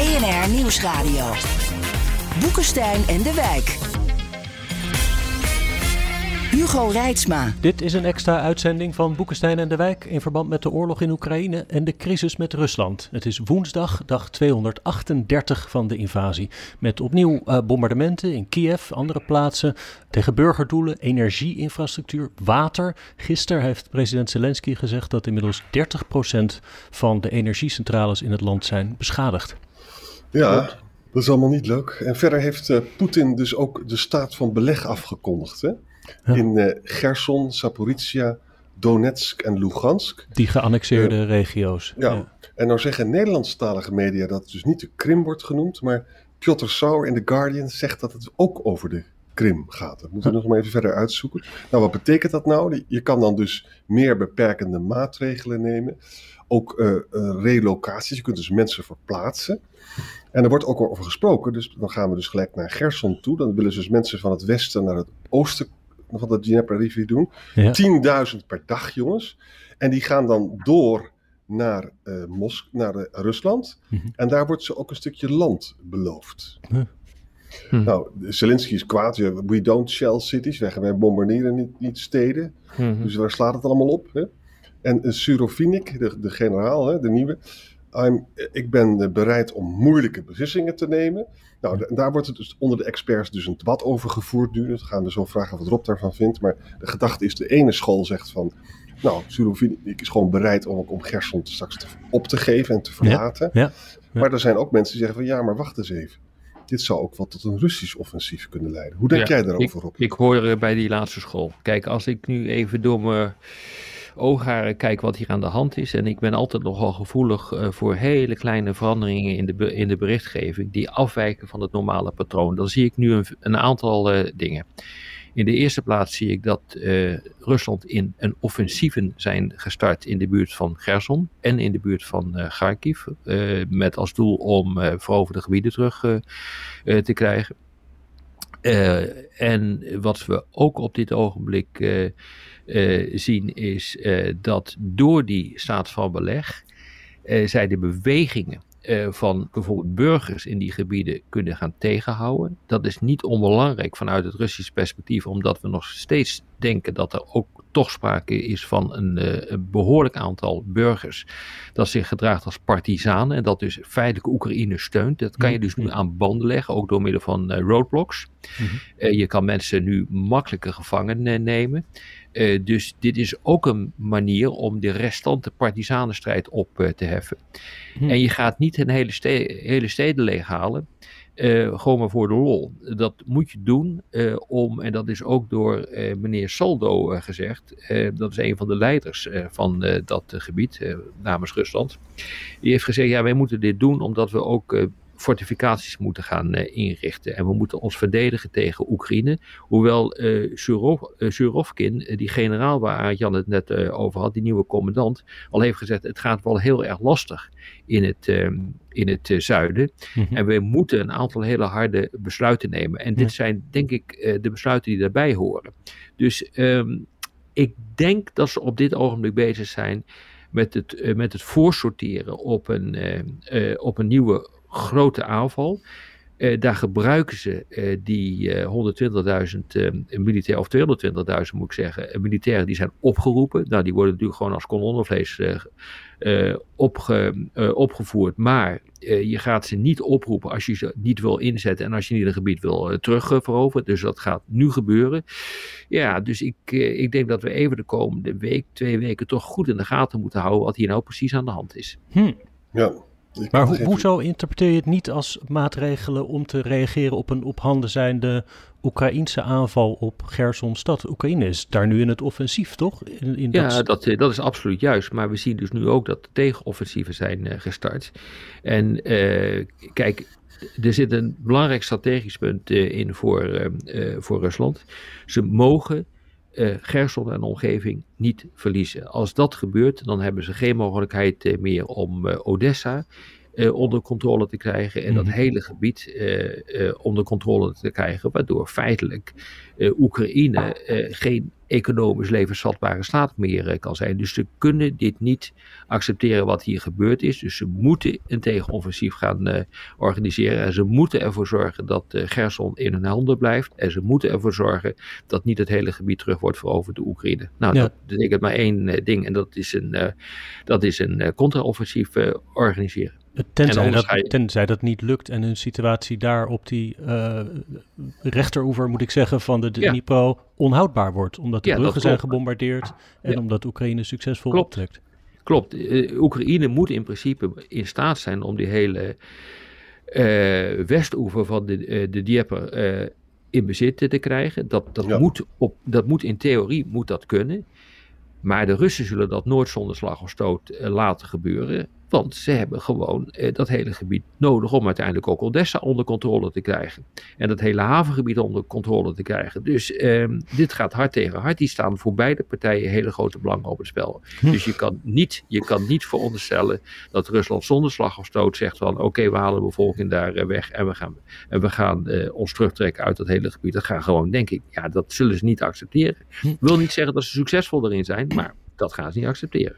BNR Nieuwsradio. Boekenstein en de Wijk. Hugo Reitsma. Dit is een extra uitzending van Boekenstein en de Wijk in verband met de oorlog in Oekraïne en de crisis met Rusland. Het is woensdag, dag 238 van de invasie. Met opnieuw uh, bombardementen in Kiev, andere plaatsen, tegen burgerdoelen, energieinfrastructuur, water. Gisteren heeft president Zelensky gezegd dat inmiddels 30% van de energiecentrales in het land zijn beschadigd. Ja, dat is allemaal niet leuk. En verder heeft uh, Poetin dus ook de staat van beleg afgekondigd. Hè? In uh, Gerson, Zaporizhia, Donetsk en Lugansk. Die geannexeerde uh, regio's. Ja. ja. En nou zeggen Nederlandstalige media dat het dus niet de Krim wordt genoemd, maar Piotr Sauer in The Guardian zegt dat het ook over de Krim gaat. Dat moeten we nog maar even verder uitzoeken. Nou, wat betekent dat nou? Je kan dan dus meer beperkende maatregelen nemen. Ook uh, relocaties. Je kunt dus mensen verplaatsen. En er wordt ook over gesproken. Dus dan gaan we dus gelijk naar Gerson toe. Dan willen ze dus mensen van het westen naar het oosten van de Dnieper-rivier doen. Ja. 10.000 per dag, jongens. En die gaan dan door naar, uh, Mos naar uh, Rusland. Mm -hmm. En daar wordt ze ook een stukje land beloofd. Huh. Hm. Nou, Zelensky is kwaad. We don't shell cities. Wij bombarderen niet, niet steden. -hmm. Dus waar slaat het allemaal op? Hè? En Surovinik, de, de generaal, hè, de nieuwe. I'm, ik ben bereid om moeilijke beslissingen te nemen. Nou, daar wordt het dus onder de experts dus een debat over gevoerd nu. Dus gaan we zo vragen wat Rob daarvan vindt. Maar de gedachte is, de ene school zegt van... Nou, Surovinik is gewoon bereid om, om Gerson straks te, op te geven en te verlaten. Ja, ja, ja. Maar er zijn ook mensen die zeggen van... Ja, maar wacht eens even. Dit zou ook wel tot een Russisch offensief kunnen leiden. Hoe denk jij daarover, Rob? Ik, ik hoor bij die laatste school. Kijk, als ik nu even door me oogharen kijk wat hier aan de hand is. En ik ben altijd nogal gevoelig uh, voor hele kleine veranderingen in de, in de berichtgeving die afwijken van het normale patroon. Dan zie ik nu een, een aantal uh, dingen. In de eerste plaats zie ik dat uh, Rusland in een offensieven zijn gestart in de buurt van Gerson en in de buurt van Kharkiv. met als doel om veroverde gebieden terug te krijgen. En wat we ook op dit ogenblik uh, zien is dat door die staat van beleg zij de bewegingen van bijvoorbeeld burgers in die gebieden kunnen gaan tegenhouden. Dat is niet onbelangrijk vanuit het Russisch perspectief, omdat we nog steeds denken dat er ook toch sprake is van een, een behoorlijk aantal burgers dat zich gedraagt als partisanen en dat dus feitelijk Oekraïne steunt. Dat kan je dus nu aan banden leggen, ook door middel van roadblocks. Mm-hmm. je kan mensen nu makkelijker gevangen nemen. Dus dit is ook een manier om de restante partisanenstrijd op te heffen. En je gaat niet een hele, ste hele steden leeghalen. Uh, gewoon maar voor de lol. Dat moet je doen om, en dat is ook door meneer Saldo gezegd, dat is een van de leiders van dat gebied namens Rusland. Die heeft gezegd, ja wij moeten dit doen omdat we ook fortificaties moeten gaan uh, inrichten. En we moeten ons verdedigen tegen Oekraïne. Hoewel uh, Surov, Surovkin, die generaal waar Jan het net over had, die nieuwe commandant, al heeft gezegd: het gaat wel heel erg lastig in het, ehm, in het zuiden. Mm -hmm. En we moeten een aantal hele harde besluiten nemen. En dit ja. zijn, denk ik, de besluiten die daarbij horen. Dus um, ik denk dat ze op dit ogenblik bezig zijn met het, met het voorsorteren op een, op een nieuwe grote aanval. Uh, daar gebruiken ze uh, die uh, 120.000 militairen, of 220.000 moet ik zeggen, militairen die zijn opgeroepen. Nou, die worden natuurlijk gewoon als kolonnenvlees opge, opgevoerd. Maar je gaat ze niet oproepen als je ze niet wil inzetten en als je niet een gebied wil terugveroveren. Dus dat gaat nu gebeuren. Ja, dus ik, ik denk dat we even de komende week, twee weken toch goed in de gaten moeten houden wat hier nou precies aan de hand is. Hm. Ja, maar ho hoezo interpreteer je het niet als maatregelen om te reageren op een op handen zijnde Oekraïnse aanval op Gerson-stad? Oekraïne is daar nu in het offensief, toch? In, in ja, dat, dat, dat, is absoluut juist. Maar we zien dus nu ook dat tegenoffensieven zijn uh, gestart. En uh, kijk, er zit een belangrijk strategisch punt uh, in voor, voor Rusland. Ze mogen uh, Gerson en omgeving niet verliezen. Als dat gebeurt, dan hebben ze geen mogelijkheid uh, meer om uh, Odessa onder controle te krijgen en dat mm -hmm. hele gebied onder controle te krijgen, waardoor feitelijk Oekraïne geen economisch levensvatbare staat meer kan zijn. Dus ze kunnen dit niet accepteren wat hier gebeurd is. Dus ze moeten een tegenoffensief gaan organiseren. En ze moeten ervoor zorgen dat Gerson in hun handen blijft. En ze moeten ervoor zorgen dat niet het hele gebied terug wordt veroverd door Oekraïne. Nou, dat betekent maar één ding. En dat is een, dat is een contra-offensief organiseren. Tenzij dat, tenzij dat niet lukt en een situatie daar op die uh, rechteroever, moet ik zeggen, van de Dnipro onhoudbaar wordt. Omdat de bruggen zijn gebombardeerd en omdat Oekraïne succesvol klopt. optrekt. Klopt. Uh, Oekraïne moet in principe in staat zijn om die hele uh, westoever van de, de Dieper in bezit te krijgen. Dat, dat, moet op, dat moet in theorie moet dat kunnen. Maar de Russen zullen dat nooit zonder slag of stoot laten gebeuren. Want ze hebben gewoon eh, dat hele gebied nodig om uiteindelijk ook Odessa onder controle te krijgen. En dat hele havengebied onder controle te krijgen. Dus ehm, dit gaat hard tegen hard. Die staan voor beide partijen hele grote belangen op het spel. Hm. Dus je kan, niet, je kan niet veronderstellen dat Rusland zonder slag of stoot zegt van oké, we halen de bevolking daar eh, weg en we gaan, en we gaan eh, ons terugtrekken uit dat hele gebied. Dat gaan gewoon, denk ik, ja, dat zullen ze niet accepteren. Hm. Ik wil niet zeggen dat ze succesvol erin zijn, maar dat gaan ze niet accepteren.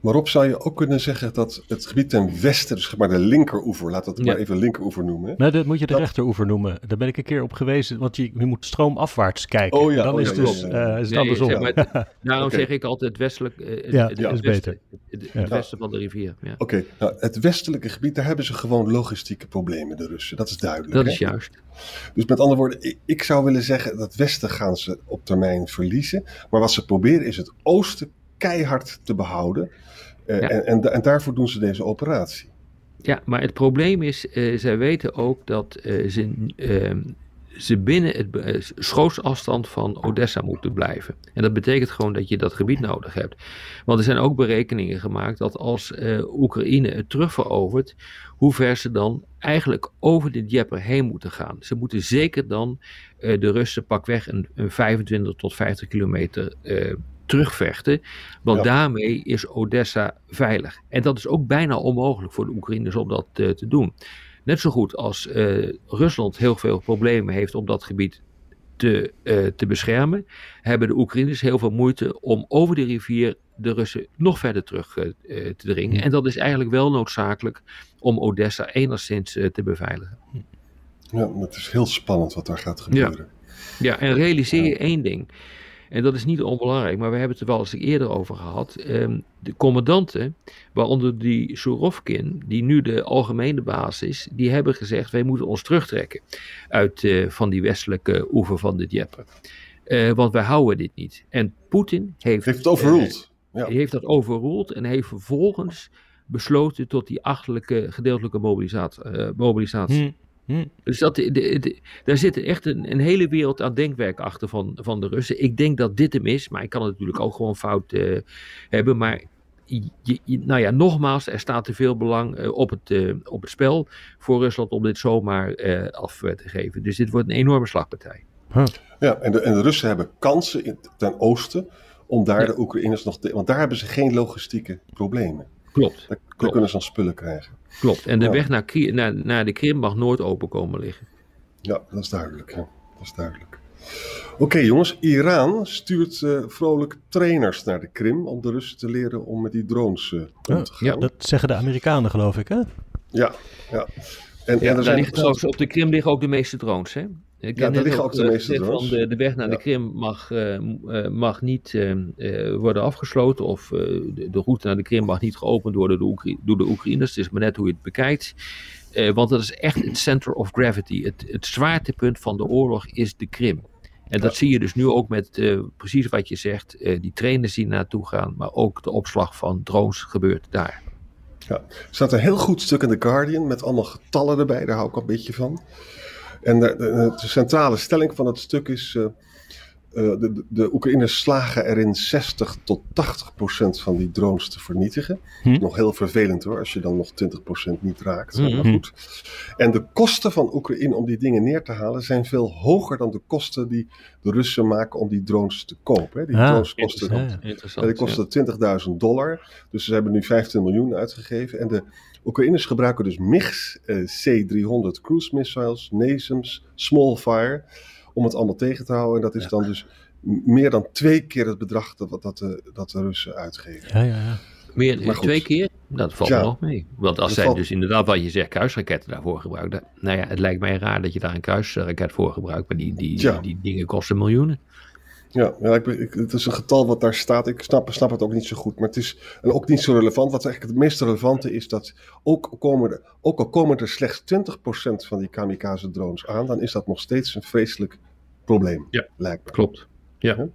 Maar op zou je ook kunnen zeggen dat het gebied ten westen, dus maar de linkeroever, laat dat maar even linkeroever noemen. Nee, dat moet je de rechteroever noemen. Daar ben ik een keer op geweest, want je, je moet stroomafwaarts kijken. Oh ja, dan oh is, dus, uh, is het andersom. Zeg maar, daarom zeg ik altijd het westelijk, uh, ja, het, is beter. Het, westen van de rivier. Ja. Oké, nou, het westelijke gebied, daar hebben ze gewoon logistieke problemen, de Russen. Dat is duidelijk. Dat is juist. Dus met andere woorden, ik, ik zou willen zeggen, dat westen gaan ze op termijn verliezen. Maar wat ze proberen is het oosten keihard te behouden. Uh, en, en, en, daarvoor doen ze deze operatie. Ja, maar het probleem is, uh, zij weten ook dat uh, ze, ehm, ze binnen het schootsafstand van Odessa moeten blijven. En dat betekent gewoon dat je dat gebied nodig hebt. Want er zijn ook berekeningen gemaakt dat als Oekraïne het terugverovert, hoe ver ze dan eigenlijk over de Dnieper heen moeten gaan. Ze moeten zeker dan de Russen pakweg een, een 25 tot 50 kilometer terugvechten. Want daarmee is Odessa veilig. En dat is ook bijna onmogelijk voor de Oekraïners om dat uh, te doen. Net zo goed als uh, Rusland heel veel problemen heeft om dat gebied te, uh, te beschermen, hebben de Oekraïners heel veel moeite om over de rivier de Russen nog verder terug te dringen. En dat is eigenlijk wel noodzakelijk om Odessa enigszins te beveiligen. Ja, het is heel spannend wat daar gaat gebeuren. Ja, ja en realiseer je één ding. En dat is niet onbelangrijk, maar we hebben het er wel eens eerder over gehad. Ehm, de commandanten, waaronder die Surovkin, die nu de algemene baas is, die hebben gezegd: wij moeten ons terugtrekken uit uh, van die westelijke oever van de Dnieper. Uh, want wij houden dit niet. En Poetin heeft, heeft het overruled. Uh, ja. heeft dat overruled en heeft vervolgens besloten tot die achterlijke gedeeltelijke mobilisatie. mobilisatie. Hmm. Hm. Dus dat, de, daar zit echt een, een, hele wereld aan denkwerk achter van, van de Russen. Ik denk dat dit hem is, maar ik kan het natuurlijk ook gewoon fout uh, hebben. Maar je, nou ja, nogmaals, er staat te veel belang uh, op, het, uh, op het spel voor Rusland om dit zomaar af te geven. Dus dit wordt een enorme slagpartij. Huh. Ja, en de, en de Russen hebben kansen in, ten oosten om daar ja. de Oekraïners nog te... Want daar hebben ze geen logistieke problemen. Klopt. Daar, daar kunnen ze dan spullen krijgen. Klopt. En de weg naar, naar, naar, de Krim mag nooit open komen liggen. Ja, dat is duidelijk. Ja. Dat is duidelijk. Oké jongens, Iran stuurt uh, vrolijk trainers naar de Krim om de Russen te leren om met die drones uh, om te gaan. Ja, dat zeggen de Amerikanen geloof ik hè? Ja, ja. En, ja, en er zijn ligt, op de Krim liggen ook de meeste drones hè? Ik ja, daar liggen ook de meeste drones. Van de, de weg naar de Krim mag, uh, mag niet uh, worden afgesloten of de, de, route naar de Krim mag niet geopend worden door de, door de Oekraïners. Het is maar net hoe je het bekijkt. want dat is echt het center of gravity. Het, het zwaartepunt van de oorlog is de Krim. En dat zie je dus nu ook met precies wat je zegt. die trainers die naartoe gaan, maar ook de opslag van drones gebeurt daar. Ja, er staat een heel goed stuk in The Guardian met allemaal getallen erbij, daar hou ik al een beetje van. En de, de, de, centrale stelling van het stuk is: uh, uh, de, de Oekraïners slagen erin 60 tot 80 procent van die drones te vernietigen. Hm. Nog heel vervelend hoor, als je dan nog 20 procent niet raakt. Hm. Maar goed. En de kosten van Oekraïne om die dingen neer te halen zijn veel hoger dan de kosten die de Russen maken om die drones te kopen. Die ah, drones kosten, ja, die kosten 20.000 dollar. Dus ze hebben nu 15 miljoen uitgegeven. En de Oekraïners gebruiken dus MIGs, eh, C-300 cruise missiles, NASAMS, Smallfire, om het allemaal tegen te houden. En dat is dan dus meer dan twee keer het bedrag dat, dat, de, dat de Russen uitgeven. Ja, ja, ja. Meer, twee keer? Dat valt ja, nog mee. Want als zij valt... dus inderdaad, wat je zegt, kruisraketten daarvoor gebruiken. Nou ja, het lijkt mij raar dat je daar een kruisraket voor gebruikt. Maar die, die, die, die, dingen kosten miljoenen. Ja, ja ik, ik, het is een getal wat daar staat. Ik snap, snap het ook niet zo goed. Maar het is en ook niet zo relevant. Wat eigenlijk het meest relevante is dat ook, komen er, ook al komen er slechts 20% van die kamikaze drones aan, dan is dat nog steeds een vreselijk probleem. Ja, lijkt me. klopt. Ja. ja.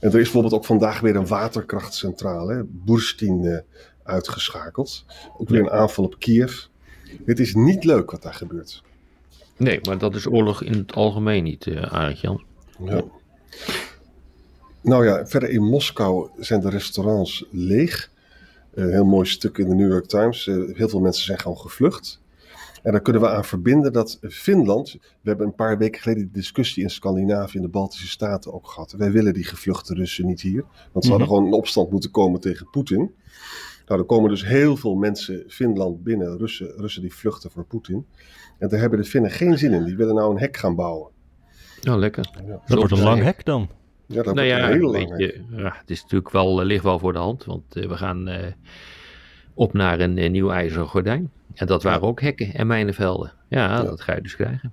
En er is bijvoorbeeld ook vandaag weer een waterkrachtcentrale, Boerstin, uh, uitgeschakeld. Ook weer een aanval op Kiev. Het is niet leuk wat daar gebeurt. Nee, maar dat is oorlog in het algemeen niet, uh, Arend Jan. Ja. Nou ja, verder in Moskou zijn de restaurants leeg. Een heel mooi stuk in de New York Times. Uh, heel veel mensen zijn gewoon gevlucht. En daar kunnen we aan verbinden dat Finland. We hebben een paar weken geleden de discussie in Scandinavië en de Baltische Staten ook gehad. Wij willen die gevluchte Russen niet hier. Want ze hadden mhm. gewoon in opstand moeten komen tegen Poetin. Nou, er komen dus heel veel mensen Finland binnen, Russen, Russen die vluchten voor Poetin. En daar hebben de Finnen geen zin in. Die willen nou een hek gaan bouwen. Nou, lekker. Ja. Dat wordt een lang hek dan. Ja, dat nou wordt ja, een heel lang ja, het is natuurlijk wel, uh, ligt wel voor de hand. Want uh, we gaan uh, op naar een nieuw ijzeren gordijn. En dat waren ook hekken en mijnenvelden. Ja, ja, dat ga je dus krijgen.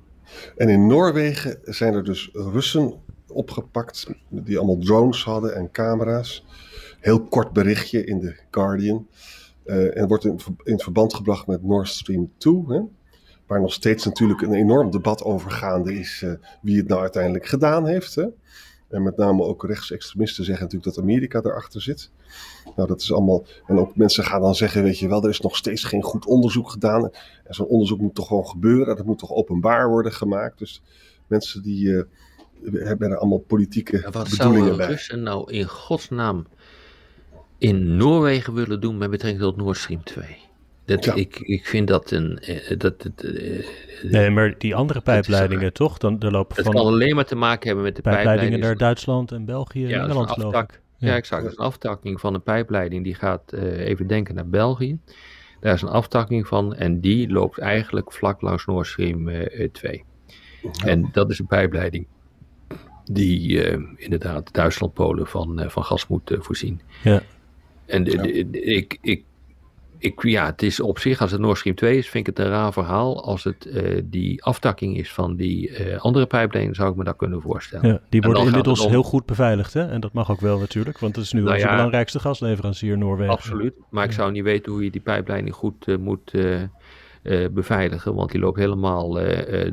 En in Noorwegen zijn er dus Russen opgepakt die allemaal drones hadden en camera's. Heel kort berichtje in de Guardian. Uh, en wordt in, in, verband gebracht met Nord Stream 2. Hè? Waar nog steeds natuurlijk een enorm debat over gaande is uh, wie het nou uiteindelijk gedaan heeft. Hè? En met name ook rechtsextremisten zeggen natuurlijk dat Amerika erachter zit. Nou, dat is allemaal. En ook mensen gaan dan zeggen: Weet je wel, er is nog steeds geen goed onderzoek gedaan. En zo'n onderzoek moet toch gewoon gebeuren. Dat moet toch openbaar worden gemaakt. Dus mensen die uh, hebben er allemaal politieke ja, wat bedoelingen bij. Wat zou nou in godsnaam in Noorwegen willen doen met betrekking tot Nord Stream 2? Dat, ja. ik, ik vind dat een. Dat, dat, uh, nee, maar die andere pijpleidingen toch? Dan, er lopen het van kan alleen maar te maken hebben met de pijpleidingen pijpleidingen naar Duitsland en België en ja, Nederland, geloof ik. Ja, ja exact. Dat is een aftakking van een pijpleiding die gaat, uh, even denken, naar België. Daar is een aftakking van en die loopt eigenlijk vlak langs Nord Stream uh, 2. Ja. En dat is een pijpleiding die inderdaad Duitsland-Polen van, van gas moet voorzien. Ja. En de, de, de, ik, ik ik, ja, het is op zich, als het Nord Stream 2 is, vind ik het een raar verhaal. Als het uh, die aftakking is van die uh, andere pijpleiding, zou ik me dat kunnen voorstellen. Ja, die worden inmiddels om... heel goed beveiligd, hè? En dat mag ook wel natuurlijk, want het is nu nou onze ja, belangrijkste gasleverancier Noorwegen. Absoluut, maar ik zou niet weten hoe je die pijpleiding goed uh, moet beveiligen, want die loopt helemaal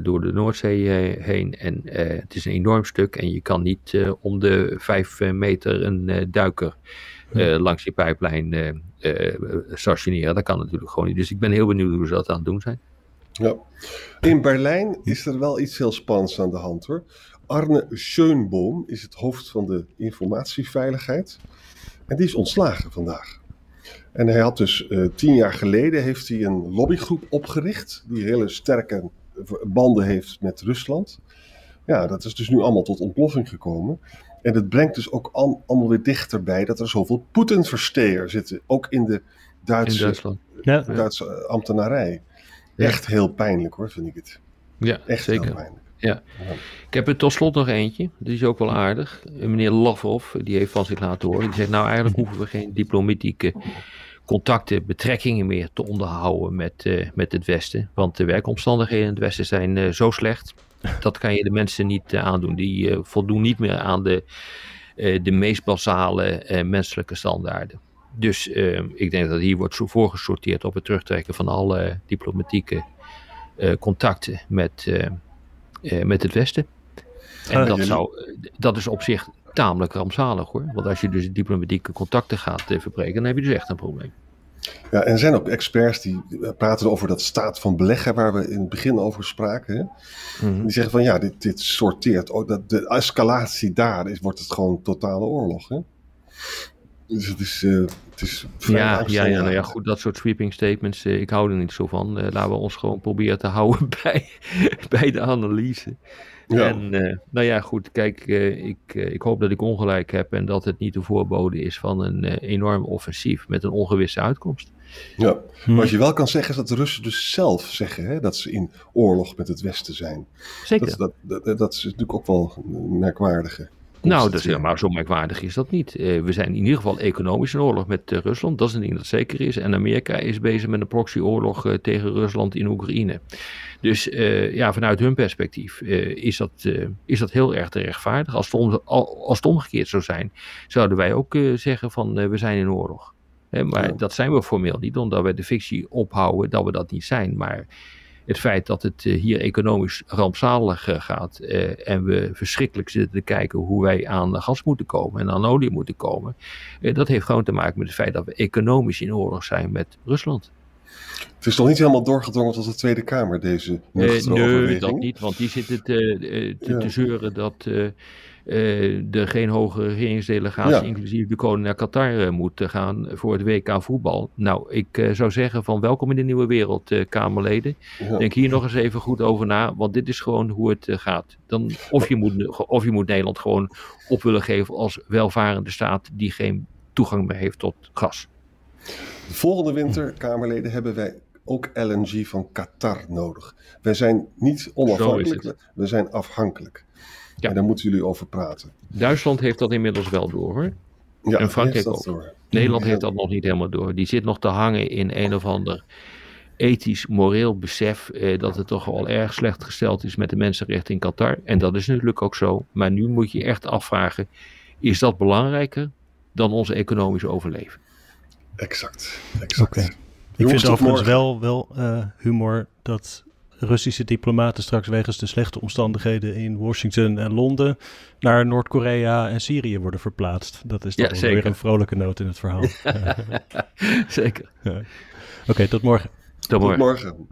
door de Noordzee heen. En het is een enorm stuk en je kan niet om de vijf meter een duiker uh, langs die pijplijn uh, uh, stationeren. Dat kan natuurlijk gewoon niet. Dus ik ben heel benieuwd hoe ze dat aan het doen zijn. Ja. In Berlijn is er wel iets heel spannends aan de hand hoor. Arne Schönboom is het hoofd van de informatieveiligheid. En die is ontslagen vandaag. En hij had dus uh, tien jaar geleden heeft hij een lobbygroep opgericht. Die hele sterke banden heeft met Rusland. Ja, dat is dus nu allemaal tot ontploffing gekomen. En het brengt dus ook al, allemaal weer dichterbij dat er zoveel Poetin-versteer zitten. Ook in de Duitse, in Duitsland. Ja. Duitse ambtenarij. Ja. Echt heel pijnlijk hoor, vind ik het. Ja, Echt zeker. heel pijnlijk. Ja. ja. Ik heb er tot slot nog eentje. Die is ook wel aardig. Meneer Lavrov, die heeft van zich laten horen. Die zegt nou eigenlijk hoeven we geen diplomatieke contacten, betrekkingen meer te onderhouden met, uh, met het Westen. Want de werkomstandigheden in het Westen zijn uh, zo slecht dat kan je de mensen niet uh, aandoen. Die voldoen niet meer aan de, de meest basale menselijke standaarden. Dus ik denk dat hier wordt voorgesorteerd op het terugtrekken van alle diplomatieke contacten met, met het Westen. En ah, dat, zou, dat is op zich tamelijk rampzalig hoor. Want als je dus diplomatieke contacten gaat verbreken, dan heb je dus echt een probleem. Ja, en er zijn ook experts die praten over dat staat van beleggen waar we in het begin over spraken. Hè? Mm-hmm. Die zeggen van ja, dit, dit sorteert. Oh, dat, de escalatie daar is, wordt het gewoon totale oorlog. Hè? Dus het is, uh, het is ja, ja, ja, nou ja, goed, dat soort sweeping statements, uh, ik hou er niet zo van. Uh, laten we ons gewoon proberen te houden bij, bij de analyse. Ja. En uh, nou ja, goed, kijk, uh, ik, uh, ik hoop dat ik ongelijk heb en dat het niet de voorbode is van een enorm offensief met een ongewisse uitkomst. Ja, maar wat je wel kan zeggen is dat de Russen dus zelf zeggen hè, dat ze in oorlog met het Westen zijn. Zeker. Dat, dat, dat, dat is natuurlijk ook wel een merkwaardige. Nou, dat is helemaal zo merkwaardig is dat niet. Uh, we zijn in ieder geval economisch in oorlog met uh, Rusland. Dat is een ding dat zeker is. En Amerika is bezig met een proxyoorlog uh, tegen Rusland in Oekraïne. Dus ja, vanuit hun perspectief is, dat, is dat heel erg te rechtvaardig. Als het, om, als het omgekeerd zou zijn, zouden wij ook zeggen van we zijn in oorlog. maar ja. dat zijn we formeel niet, omdat we de fictie ophouden dat we dat niet zijn. Maar het feit dat het eh, hier economisch rampzalig eh, gaat eh, en we verschrikkelijk zitten te kijken hoe wij aan gas moeten komen en aan olie moeten komen, dat heeft gewoon te maken met het feit dat we economisch in oorlog zijn met Rusland. Het is toch niet helemaal doorgedrongen tot de Tweede Kamer, deze uh, Nee, dat niet, want die zitten te, te, te zeuren dat uh, er geen hoge regeringsdelegatie, inclusief de koning, naar Qatar uh, moet gaan voor het WK voetbal. Nou, ik uh, zou zeggen van welkom in de nieuwe wereld, Kamerleden. Denk hier nog eens even goed over na, want dit is gewoon hoe het gaat. Dan, of, je moet, of je moet Nederland gewoon op willen geven als welvarende staat die geen toegang meer heeft tot gas. De volgende winter, Kamerleden, hebben wij ook LNG van Qatar nodig. Wij zijn niet onafhankelijk, we zijn afhankelijk. Ja. En daar moeten jullie over praten. Duitsland heeft dat inmiddels wel door hoor. Ja, en Frankrijk ook. Door. Nederland heeft dat nog niet helemaal door. Die zit nog te hangen in een of ander ethisch, moreel besef eh, dat het toch wel erg slecht gesteld is met de mensenrechten in Qatar. En dat is natuurlijk ook zo. Maar nu moet je echt afvragen, is dat belangrijker dan onze economische overleven? Exact, exact. Okay. Ik vind overigens wel, wel uh, humor dat Russische diplomaten straks wegens de slechte omstandigheden in Washington en Londen naar Noord-Korea en Syrië worden verplaatst. Dat is toch ja, weer een vrolijke noot in het verhaal. zeker. Oké, okay, tot morgen. Tot morgen. Tot morgen.